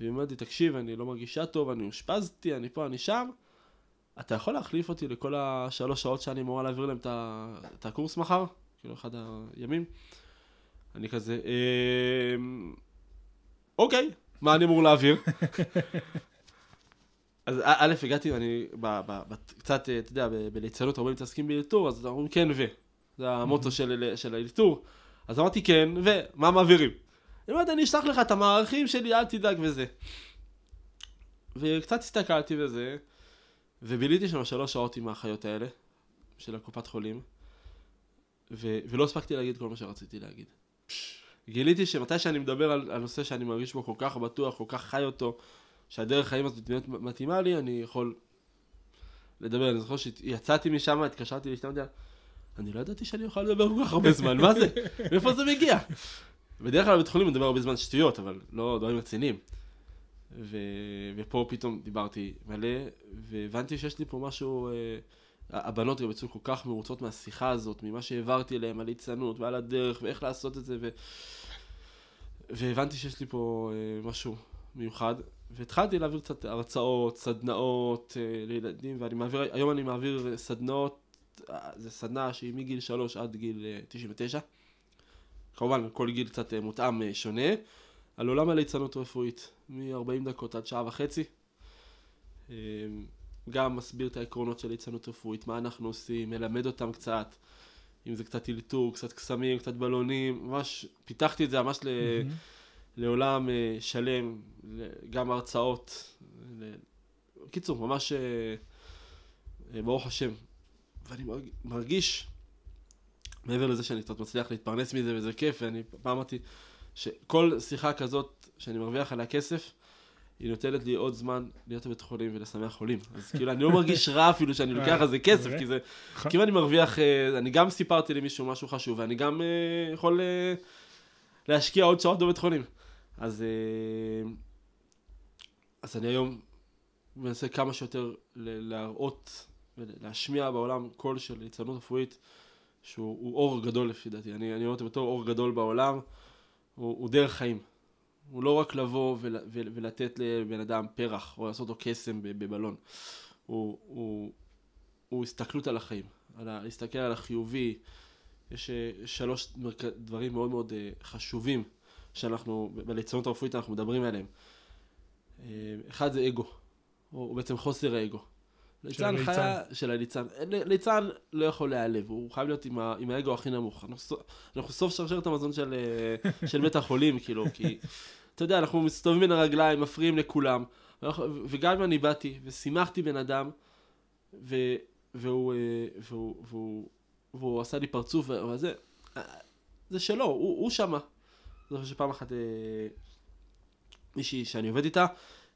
והיא אומרת לי, תקשיב, אני לא מרגישה טוב, אני אושפזתי, אני פה, אני שם. אתה יכול להחליף אותי לכל השלוש שעות שאני אמורה להעביר להם את הקורס מחר? כאילו, אחד הימים. אני כזה, "אמ, אוקיי, מה אני אמור להעביר? אז א- הגעתי, אני קצת, אתה יודע, בליצנות הרבה מתעסקים באלתור, אז אומרים כן ו. זה המוטו של האלתור. אז אמרתי כן, ומה מעבירים? היא אומרת, אני אשלח לך את המערכים שלי, אל תדאג וזה. וקצת הסתכלתי וזה, וביליתי שם שלוש שעות עם האחיות האלה, של הקופת חולים, ו- ולא הספקתי להגיד כל מה שרציתי להגיד. גיליתי שמתי שאני מדבר על, על נושא שאני מרגיש בו כל כך בטוח, כל כך חי אותו, שהדרך חיים הזאת באמת מתאימה לי, אני יכול לדבר. אני זוכר שיצאתי משם, התקשרתי לאשתי, אמרתי לה, אני לא ידעתי שאני אוכל לדבר כל כך הרבה זמן, מה זה? מאיפה זה מגיע? בדרך כלל בבית חולים מדבר הרבה זמן שטויות, אבל לא דברים רציניים. ו... ופה פתאום דיברתי מלא, והבנתי שיש לי פה משהו... אה, הבנות גם יצאו כל כך מרוצות מהשיחה הזאת, ממה שהעברתי אליהם, על ליצנות ועל הדרך ואיך לעשות את זה, ו... והבנתי שיש לי פה אה, משהו מיוחד, והתחלתי להעביר קצת הרצאות, סדנאות אה, לילדים, ואני מעביר, היום אני מעביר סדנאות, אה, זה סדנה שהיא מגיל 3 עד גיל אה, 99, כמובן כל גיל קצת אה, מותאם אה, שונה, על עולם הליצנות רפואית, מ-40 דקות עד שעה וחצי. אה, גם מסביר את העקרונות של ליצנות רפואית, מה אנחנו עושים, מלמד אותם קצת, אם זה קצת אלתור, קצת קסמים, קצת בלונים, ממש פיתחתי את זה ממש ל... לעולם אה, שלם, גם הרצאות. בקיצור, ממש אה, ברוך השם. ואני מרג- מרגיש, מעבר לזה שאני קצת מצליח להתפרנס מזה וזה כיף, ואני פעם אמרתי שכל שיחה כזאת שאני מרוויח עליה כסף, היא נותנת לי עוד זמן להיות בבית חולים ולשמח חולים. אז כאילו, אני לא מרגיש רע אפילו שאני לוקח על זה כסף, כי זה... כי אם אני מרוויח, אה, אני גם סיפרתי למישהו משהו חשוב, ואני גם אה, יכול אה, להשקיע עוד שעות בבית חולים. אז, אה, אז אני היום מנסה כמה שיותר להראות ולהשמיע בעולם קול של ליצנות רפואית, שהוא הוא אור גדול לפי דעתי. אני, אני רואה אותו בתור אור גדול בעולם, הוא, הוא דרך חיים. הוא לא רק לבוא ול, ול, ולתת לבן אדם פרח, או לעשות לו קסם בבלון. הוא, הוא, הוא הסתכלות על החיים, על להסתכל על החיובי. יש שלוש. דברים מאוד מאוד אה, חשובים שאנחנו, ב- בליצנות הרפואית אנחנו מדברים עליהם. אה, אחד זה אגו, או בעצם חוסר האגו. ליצן. חיה של הליצן. ליצן לא יכול להיעלב, הוא חייב להיות עם, ה... עם האגו הכי נמוך. אנחנו, אנחנו סוף שרשרת המזון של, אה, של בית החולים, כאילו, כי אתה יודע, אנחנו מסתובבים בין הרגליים, מפריעים לכולם. וגם אם אני באתי ושימחתי בן אדם, ו... והוא, אה, והוא, והוא, והוא עשה לי פרצוף, וזה, זה שלו, הוא, הוא שמה. אני חושב שפעם אחת אה, מישהי שאני עובד איתה,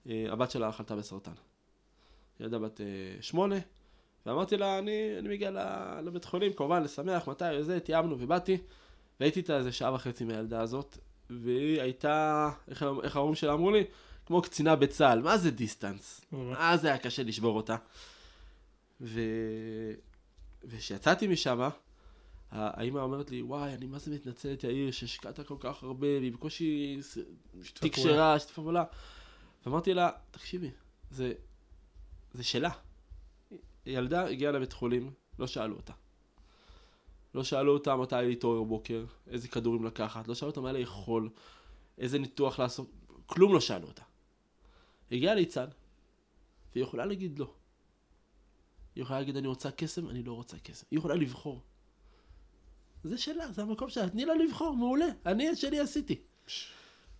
הבת שלה חלתה בסרטן. ילדה בת אה, שמונה, ואמרתי לה, אני, אני מגיע לבית חולים, כמובן, לשמח, מתי, וזה, תיאמנו, ובאתי, והייתי איתה איזה שעה וחצי מהילדה הזאת, והיא הייתה, איך, איך ההורים שלה אמרו לי? כמו קצינה בצה"ל, מה זה דיסטנס? וואו. אז היה קשה לשבור אותה. ו... וכשיצאתי משם, האימא אומרת לי, וואי, אני מה זה מתנצלת, יאיר, שהשקעת כל כך הרבה, והיא בקושי ס- שיתפה תיק פעולה. שרה, שיתפה פעולה. ואמרתי לה, תקשיבי, זה, זה שלה. ילדה הגיעה לבית חולים, לא שאלו אותה. לא שאלו אותה מתי להתעורר בבוקר, איזה כדורים לקחת, לא שאלו אותה מה לאכול, איזה ניתוח לעשות, כלום לא שאלו אותה. הגיעה ליצן, והיא יכולה להגיד לא. היא יכולה להגיד אני רוצה קסם, אני לא רוצה קסם. היא יכולה לבחור. זה שלה, זה המקום שלה, תני לה לבחור, מעולה, אני את שלי עשיתי.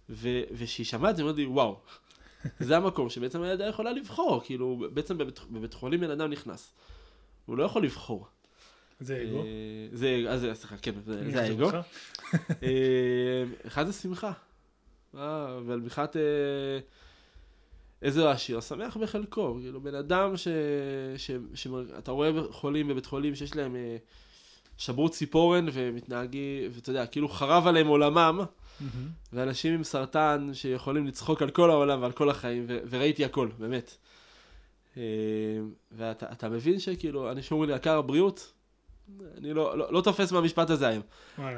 ו- וכשהיא שמעה את זה, היא אומרת לי, וואו, זה המקום שבעצם הילדה יכולה לבחור, כאילו, בעצם בבית, בבית חולים בן אדם נכנס. הוא לא יכול לבחור. זה אגו. אה, זה, אז זה, סליחה, כן, זה, האגו. אה, אחד זה שמחה. אה, ועל אה, איזה עשיר, שמח בחלקו. כאילו, בן אדם ש... ש... ש... אתה רואה חולים בבית חולים שיש להם אה, שברו ציפורן ומתנהגים, ואתה יודע, כאילו חרב עליהם עולמם. ואנשים עם סרטן שיכולים לצחוק על כל העולם ועל כל החיים, ו... וראיתי הכל, באמת. אה, ואתה אתה מבין שכאילו, אנשים אומרים לי, יקר הבריאות, אני לא, לא, לא תופס מהמשפט הזה היום.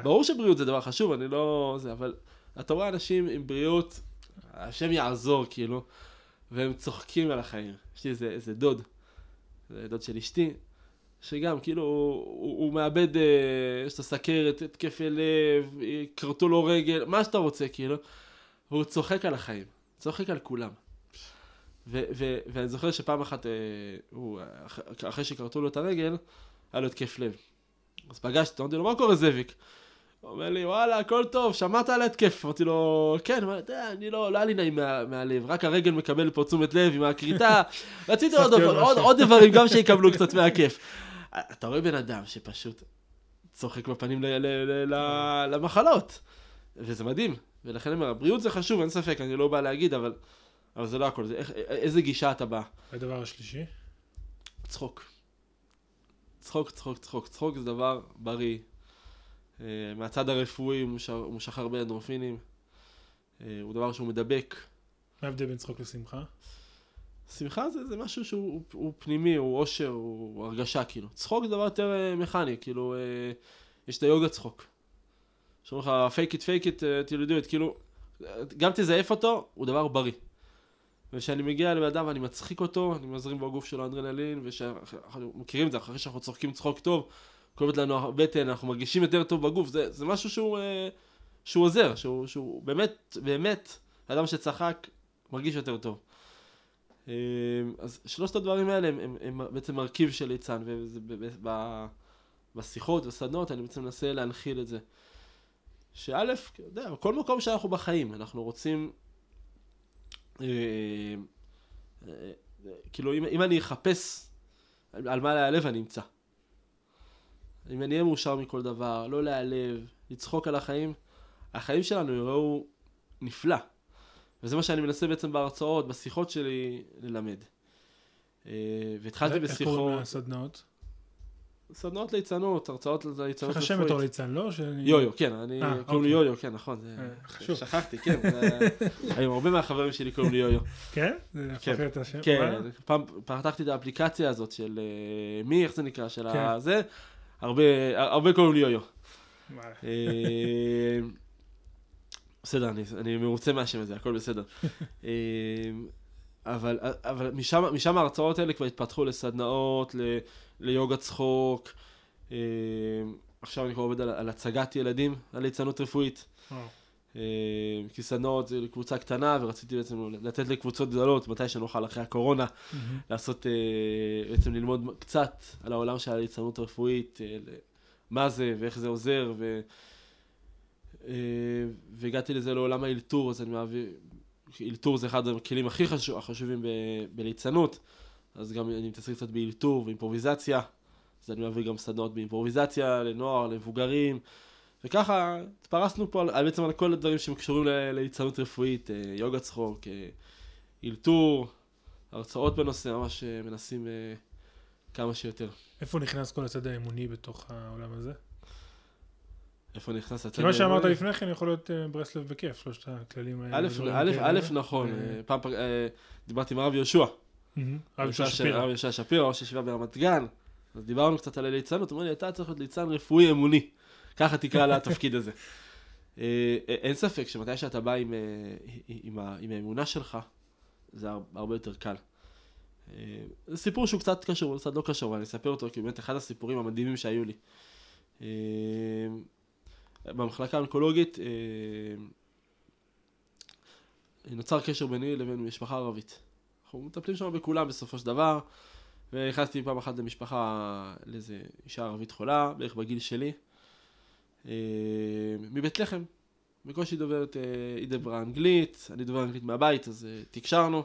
ברור שבריאות זה דבר חשוב, אני לא... זה, אבל אתה רואה אנשים עם בריאות, השם יעזור, כאילו, והם צוחקים על החיים. יש לי איזה, איזה דוד, זה דוד של אשתי, שגם, כאילו, הוא, הוא, מאבד, אה, יש לו סכרת, התקפי לב, אה, כרתו לו רגל, מה שאתה רוצה, כאילו, והוא צוחק על החיים, צוחק על כולם. ו- ו- ואני זוכר שפעם אחת, אה, הוא, אח- אחרי שכרתו לו את הרגל, היה לו התקף לב. אז פגשתי, אמרתי לו, מה קורה זאביק? הוא אומר לי, וואלה, הכל טוב, שמעת על ההתקף? אמרתי לו, כן, אבל אתה יודע, אני לא, לא היה לי נעים מה, מהלב, רק הרגל מקבל פה תשומת לב עם הכריתה, רציתי עוד, עוד עוד. עוד דברים גם שיקבלו קצת מהכיף. אתה רואה בן אדם שפשוט צוחק בפנים ל, ל, ל, ל, למחלות, וזה מדהים, ולכן אני אומר, הבריאות זה חשוב, אין ספק, אני לא בא להגיד, אבל, אבל זה לא הכל, זה איך, איזה גישה אתה בא. הדבר השלישי. צחוק. צחוק, צחוק, צחוק. צחוק זה דבר בריא. Uh, מהצד הרפואי הוא מש- הוא משחרר הרבה אנדרופינים. Uh, הוא דבר שהוא מדבק. מה ההבדל בין צחוק לשמחה? שמחה זה, זה משהו שהוא הוא, הוא פנימי, הוא אושר, הוא, הרגשה כאילו. צחוק זה דבר יותר uh, מכני, כאילו, uh, יש את היוגה צחוק. שאומרים לך fake it fake it uh, till you כאילו, גם תזייף אותו, הוא דבר בריא. וכשאני מגיע לבן אדם ואני מצחיק אותו, אני מזרים בגוף שלו אדרנלין, ואנחנו מכירים את זה, אחרי שאנחנו צוחקים צחוק טוב, כואבת לנו הבטן, אנחנו מרגישים יותר טוב בגוף, זה, זה משהו שהוא, אה, שהוא עוזר, שהוא, שהוא באמת, באמת, אדם שצחק מרגיש יותר טוב. אה, אז שלושת הדברים האלה הם, הם, הם בעצם מרכיב של ליצן, וזה ב- ב- ב- בשיחות וסדנות אני בעצם מנסה להנחיל את זה. שא', אתה יודע, כל מקום שאנחנו בחיים, אנחנו רוצים אה, אה, כאילו, אם, אם אני אחפש על, על מה להיעלב, אני אמצא. אם אני אהיה מאושר מכל דבר, לא להיעלב, לצחוק על החיים, החיים שלנו יראו נפלא. וזה מה שאני מנסה בעצם בהרצאות, בשיחות שלי, ללמד. אה, והתחלתי איך קוראים בשיחות, לסדנאות? סדנאות ליצנות, הרצאות יש ליצנות לך שם בתור ליצן, לא? שאני- יו-יו, כן, אני, אה, קוראים לי אוקיי. יו-יו, כן, נכון, אה, חשוב. שכחתי, כן, היום הרבה מהחברים שלי קוראים לי יו-יו. כן? זה הפך כן. השם? כן? פעם פתחתי את האפליקציה הזאת של מי, איך זה נקרא, של כן. הזה, הרבה קוראים לי יו-יו. בסדר, אני, אני מרוצה מהשם הזה, הכל בסדר. אה, אבל, אבל משם, משם ההרצאות האלה כבר התפתחו לסדנאות, ל, ליוגה צחוק. אה, עכשיו אני כבר עובד על, על הצגת ילדים, על ליצנות רפואית. אה, כי סדנאות זה לקבוצה קטנה, ורציתי בעצם לתת לקבוצות גדולות, מתי שנוכל אחרי הקורונה. לעשות, אה, בעצם ללמוד קצת על העולם של הליצנות הרפואית, אה, מה זה ואיך זה עוזר, ו... אה, והגעתי לזה לעולם האלתור, אז אני מעביר, אלתור זה אחד הכלים הכי חשוב, החשובים ב, בליצנות, אז גם אני מתעסק קצת באלתור ואימפרוביזציה, אז אני מעביר גם סדנאות באימפרוביזציה לנוער, למבוגרים, וככה התפרסנו פה על, בעצם על כל הדברים שקשורים לליצנות רפואית, אה, יוגה צחוק, אה, אלתור, הרצאות בנושא, ממש מנסים כמה שיותר. איפה נכנס כל הצד האמוני בתוך העולם הזה? איפה נכנס הצד כי מה שאמרת? לפני כן יכול להיות אה, ברסלב בכיף, שלושת הכללים האלה. א', ודברים א', כאלה. א', נכון, אה, אה, פעם דיברתי עם הרב יהושע, מהמם. רב יהושע שפירא. הרב יהושע שפירא, ראש ישיבה ברמת גן, אז דיברנו קצת על הליצנות, הוא אומר לי, אתה צריך להיות ליצן רפואי אמוני, ככה תקרא לתפקיד הזה. אין ספק שמתי שאתה בא עם, האמונה שלך, זה הר- הרבה יותר קל. זה סיפור שהוא קצת קשור, הוא קצת לא קשור, אבל אני אספר אותו, כי באמת אחד הסיפורים המדהימים שהיו לי. במחלקה האונקולוגית אה, נוצר קשר ביני לבין משפחה ערבית. אנחנו מטפלים שם בכולם בסופו של דבר, ונכנסתי פעם אחת למשפחה, לאיזה אישה ערבית חולה, בערך בגיל שלי, אה, מבית לחם. בקושי דוברת, אה, היא דיברה אנגלית, אני דובר אנגלית מהבית, אז תקשרנו.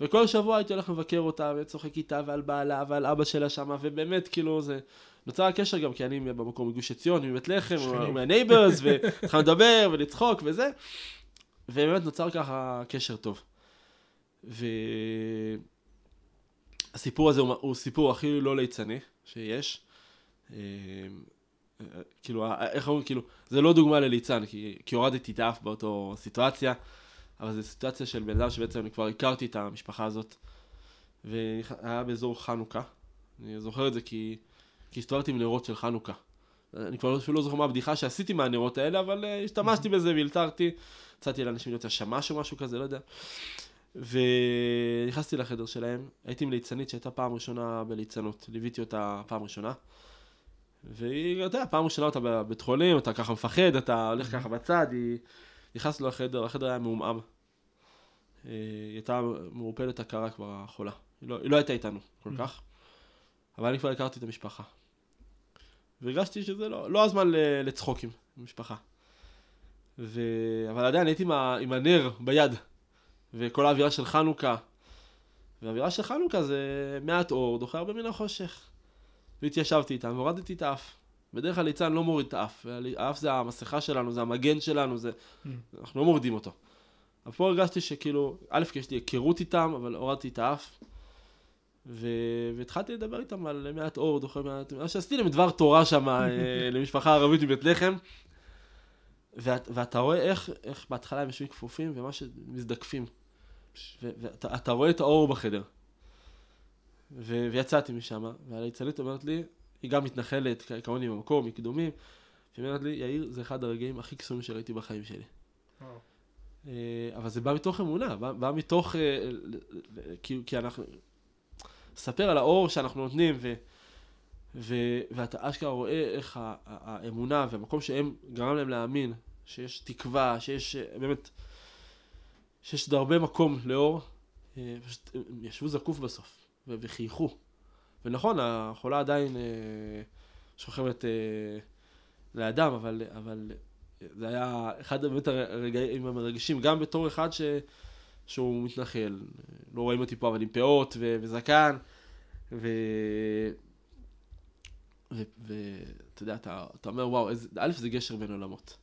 וכל שבוע הייתי הולך לבקר אותה, וצוחק איתה ועל בעלה ועל אבא שלה שמה, ובאמת, כאילו, זה... נוצר הקשר גם כי אני במקום מגוש עציון, מבית לחם. מהנייברס, והתחלנו לדבר ולצחוק וזה, ובאמת נוצר ככה קשר טוב. והסיפור הזה הוא, הוא סיפור הכי לא ליצני שיש. אה, כאילו, איך אומרים, כאילו, זה לא דוגמה לליצן, כי, כי הורדתי את האף באותו סיטואציה, אבל זו סיטואציה של בן אדם שבעצם אני כבר הכרתי את המשפחה הזאת, והיה באזור חנוכה. אני זוכר את זה כי, כי הסתובבתי עם נרות של חנוכה. אני כבר אפילו לא זוכר מה הבדיחה שעשיתי מהנרות האלה, אבל uh, השתמשתי בזה והלתרתי. הצעתי לאנשים להיות השמש או משהו כזה, לא יודע. ונכנסתי לחדר שלהם, הייתי עם ליצנית שהייתה פעם ראשונה בליצנות, ליוויתי אותה פעם ראשונה. והיא, אתה יודע, פעם ראשונה אותה בבית חולים, אתה ככה מפחד, אתה הולך ככה בצד, היא... נכנסנו לחדר, החדר היה מעומעם. אה, היא הייתה מעורפלת הכרה כבר החולה. היא לא, היא לא הייתה איתנו כל כך, אבל אני כבר הכרתי את המשפחה. והרגשתי שזה לא, לא הזמן ל- לצחוקים עם משפחה. ו... אבל עדיין הייתי עם, ה... עם הנר ביד, וכל האווירה של חנוכה. והאווירה של חנוכה זה מעט אור, דוחה הרבה מן החושך. והתיישבתי איתם, והורדתי את האף. בדרך כלל ליצן לא מוריד את האף, האף זה המסכה שלנו, זה המגן שלנו, זה... אנחנו לא מורידים אותו. אבל פה הרגשתי שכאילו, א', כי יש לי היכרות איתם, אבל הורדתי את האף. ו... והתחלתי לדבר איתם על מעט אור, דוחה מעט... מה שעשיתי להם דבר תורה שם, אה, למשפחה ערבית מבית לחם. ואת, ואתה רואה איך, איך בהתחלה הם יושבים כפופים, ומה שמזדקפים. ואתה אתה רואה את האור בחדר. ו- ויצאתי משם, והליצנית אומרת לי, היא גם מתנחלת, כמוני במקום, מקדומים, והיא אומרת לי, יאיר, זה אחד הרגעים הכי קסומים שראיתי בחיים שלי. אה, אבל זה בא מתוך אמונה, בא, בא מתוך, אה, כי, כי אנחנו, ספר על האור שאנחנו נותנים, ו, ו, ואתה אשכרה רואה איך ה- ה- האמונה והמקום שהם גרם להם להאמין, שיש תקווה, שיש באמת, שיש עוד הרבה מקום לאור, אה, פשוט הם ישבו זקוף בסוף, ו- וחייכו. ונכון, החולה עדיין אה, שוכבת אה, לידם, אבל, אבל זה היה אחד באמת הרגעים המרגשים, גם בתור אחד ש... שהוא מתנחל. לא רואים אותי פה, אבל עם פאות ו... וזקן, ו... ואתה יודע, אתה, אתה אומר, וואו. א', זה גשר בין עולמות.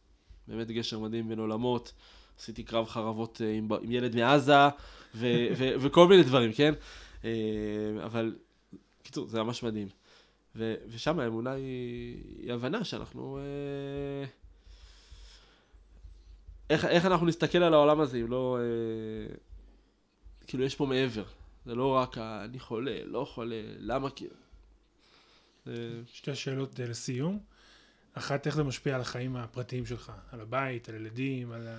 באמת גשר מדהים בין עולמות. עשיתי קרב חרבות אה, עם, עם ילד מעזה, ו, ו, וכל מיני דברים, כן? אה, אבל, קיצור, זה ממש מדהים. ו, ושם האמונה היא, היא הבנה שאנחנו... אה, איך, איך אנחנו נסתכל על העולם הזה אם לא... אה, כאילו, יש פה מעבר. זה לא רק ה- אני חולה, לא חולה, למה כאילו? שתי שאלות אה, לסיום. אחת, איך זה משפיע על החיים הפרטיים שלך? על הבית, על ילדים, על ה...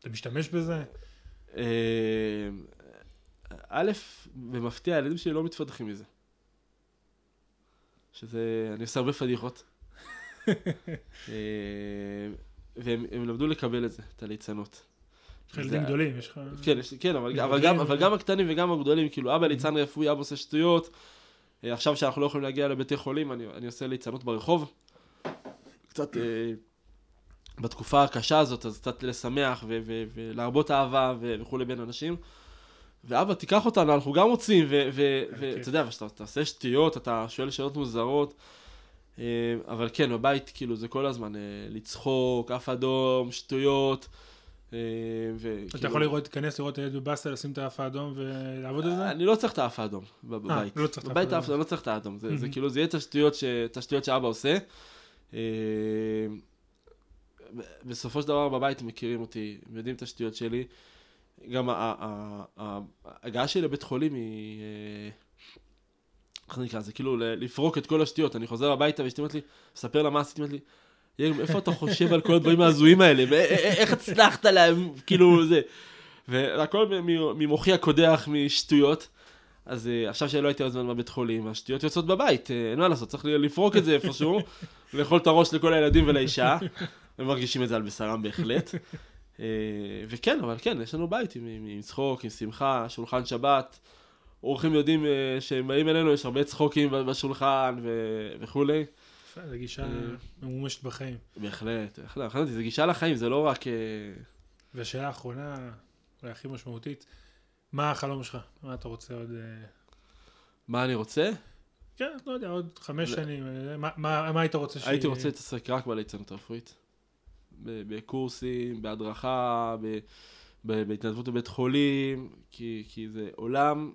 אתה משתמש בזה? אה, א', במפתיע, הילדים שלי לא מתפתחים מזה. שזה, אני עושה הרבה פדיחות. והם הם למדו לקבל את זה, את הליצנות. יש לך ילדים גדולים, יש לך... כן, יש, כן אבל, אבל, גם, אבל אבל- גם הקטנים וגם הגדולים, כאילו, אבא ליצן רפואי, אבא עושה שטויות. אה, עכשיו שאנחנו לא יכולים להגיע לבתי חולים, אני, אני עושה ליצנות ברחוב. קצת, אה, בתקופה הקשה הזאת, אז קצת לשמח ו- ו- ולהרבות אהבה ו- וכולי בין אנשים. ואבא, תיקח אותנו, אנחנו גם רוצים, ואתה כיף. יודע, כשאתה אתה עושה שטויות, אתה שואל שאלות מוזרות. אה, אבל כן, בבית, כאילו, זה כל הזמן אה, לצחוק, אף אדום, שטויות. אה, וכאילו- אתה יכול לראות, להיכנס לראות את הילד בבאסה, לשים את האף האדום ולעבוד על זה? אני לא צריך את האף האדום בב- בבית. לא צריך האף בבית האדום. האף- אני לא צריך את האדום. זה זה מהמם. כאילו, זה יהיה את השטויות ש- את השטויות שאבא עושה. בסופו של דבר בבית מכירים אותי, יודעים את השטויות שלי. גם ההגעה שלי לבית חולים היא... איך זה נקרא? זה כאילו לפרוק את כל השטויות. אני חוזר הביתה ואשתי אומרת לי, ספר לה מה עשיתי, אומרת לי, יאיר, איפה אתה חושב על כל הדברים ההזויים האלה? ו- א- א- איך הצלחת להם, כאילו, זה. והכל ממוחי הקודח משטויות. אז אה, עכשיו שלא הייתי עוד זמן בבית חולים, השטויות יוצאות בבית, אה, אין מה לעשות, צריך לפרוק את זה איפשהו, לאכול את הראש לכל הילדים ולאישה, הם מרגישים את זה על בשרם בהחלט. אה, וכן, אבל כן, יש לנו בית עם, עם צחוק, עם שמחה, שולחן שבת. אורחים יודעים אה, שהם באים אלינו, יש הרבה צחוקים בשולחן ו- וכולי. יפה, זו גישה אה. ממומשת בחיים. בהחלט, בהחלט, זה גישה לחיים, זה לא רק... אה, והשאלה האחרונה, אולי הכי משמעותית, מה החלום שלך? מה אתה רוצה עוד... מה אני רוצה? כן, לא יודע, עוד חמש. שנים, מה- היית רוצה ש... הייתי רוצה להתעסק רק בליצנות הרפואית. בקורסים, בהדרכה, בהתנדבות בבית חולים, כי, כי זה עולם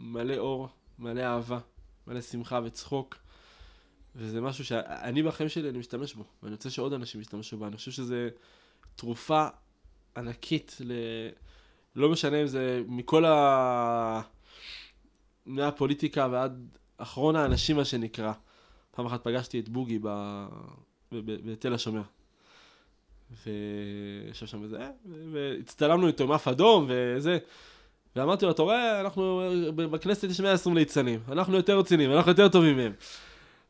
מלא אור, מלא אהבה, מלא שמחה וצחוק, וזה משהו שאני בחיים שלי אני משתמש בו, ואני רוצה שעוד אנשים ישתמשו בו. אני חושב שזה תרופה ענקית, ל... לא משנה אם זה מכל ה... מהפוליטיקה ועד אחרון האנשים, מה שנקרא. פעם אחת פגשתי את בוגי ב... בתל השומר. וישב שם וזה, והצטלמנו איתו עם אף אדום וזה. ואמרתי לו, אתה רואה, אנחנו, בכנסת יש 120 ליצנים, אנחנו יותר רציניים, אנחנו יותר טובים מהם.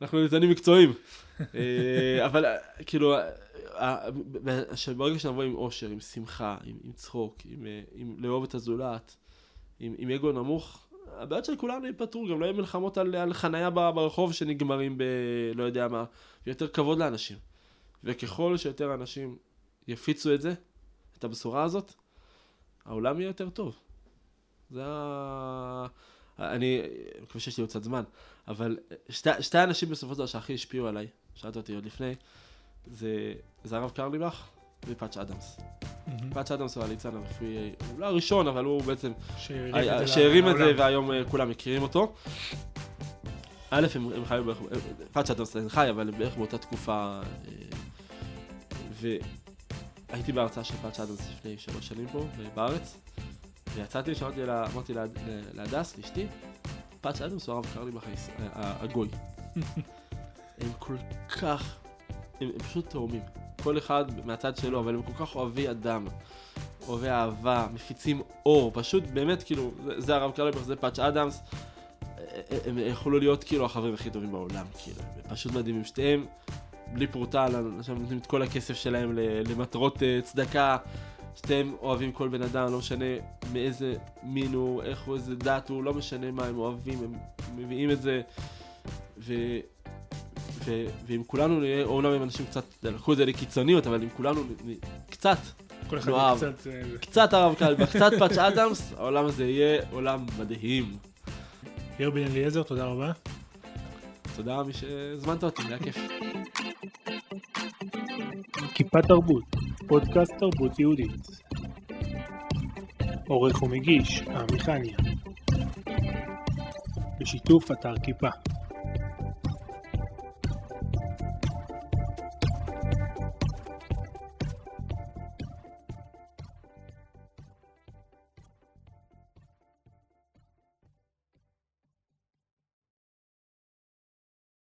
אנחנו ליצנים מקצועיים. אה, אבל כאילו, אה, אה, ב- ב- שברגע שנבוא עם אושר, עם שמחה, עם, עם צחוק, עם, עם לאהוב את הזולת, עם, עם אגו נמוך, הבעיות של כולנו ייפתרו, גם לא יהיו מלחמות על, על חנייה ברחוב שנגמרים ב... לא יודע מה, ויותר כבוד לאנשים. וככל שיותר אנשים יפיצו את זה, את הבשורה הזאת, העולם יהיה יותר טוב. זה ה... אני מקווה שיש לי עוד קצת זמן, אבל שתי, שתי האנשים בסופו של דבר שהכי השפיעו עליי, שאלת אותי עוד לפני, זה, זה הרב קרליבך ופאץ' אדמס. מהמם. פאץ' אדמס הוא הליצן הרפואי, הוא לא הראשון, אבל הוא בעצם שהרים את זה. והיום אה, כולם מכירים אותו. א', הם, הם חיו בערך, פאצ'ה אתה עדיין חי, אבל בערך באותה תקופה. אה, והייתי בהרצאה של פאצ'ה אדמס לפני שלוש שנים פה, אה, בארץ, ויצאתי, לה- אמרתי להדס, לאשתי, פאצ'ה אדמס הוא הרב קרליבך היש- ה- ה- הגוי. הם כל כך, הם, הם פשוט תאומים. כל אחד מהצד שלו, אבל הם כל כך אוהבי אדם. אוהבי אהבה, מפיצים אור, פשוט באמת כאילו, זה, זה הרב קרליבך, זה פאץ' אדמס, אה, הם יכולו להיות כאילו החברים הכי טובים בעולם, כאילו, הם פשוט מדהימים, שתיהם בלי פרוטה, עכשיו נותנים את כל הכסף שלהם למטרות אה, צדקה, שתיהם אוהבים כל בן אדם, לא משנה מאיזה מין הוא, איך הוא, איזה דת הוא, לא משנה מה הם אוהבים, הם מביאים את זה, ו... ו- ואם כולנו נהיה, אומנם הם אנשים קצת, לקחו את זה לקיצוניות, אבל אם כולנו נ- נ- קצת כל אחד נאהב. קצת... אה, קצת הרב קלבה, קצת פאץ' אדמס, העולם הזה יהיה עולם מדהים. יאיר בן אליעזר, תודה רבה. תודה רמי שהזמנת אותי, היה כיף. כיפת תרבות. פודקאסט תרבות יהודית. עורך ומגיש, עמי חניה. בשיתוף אתר כיפה.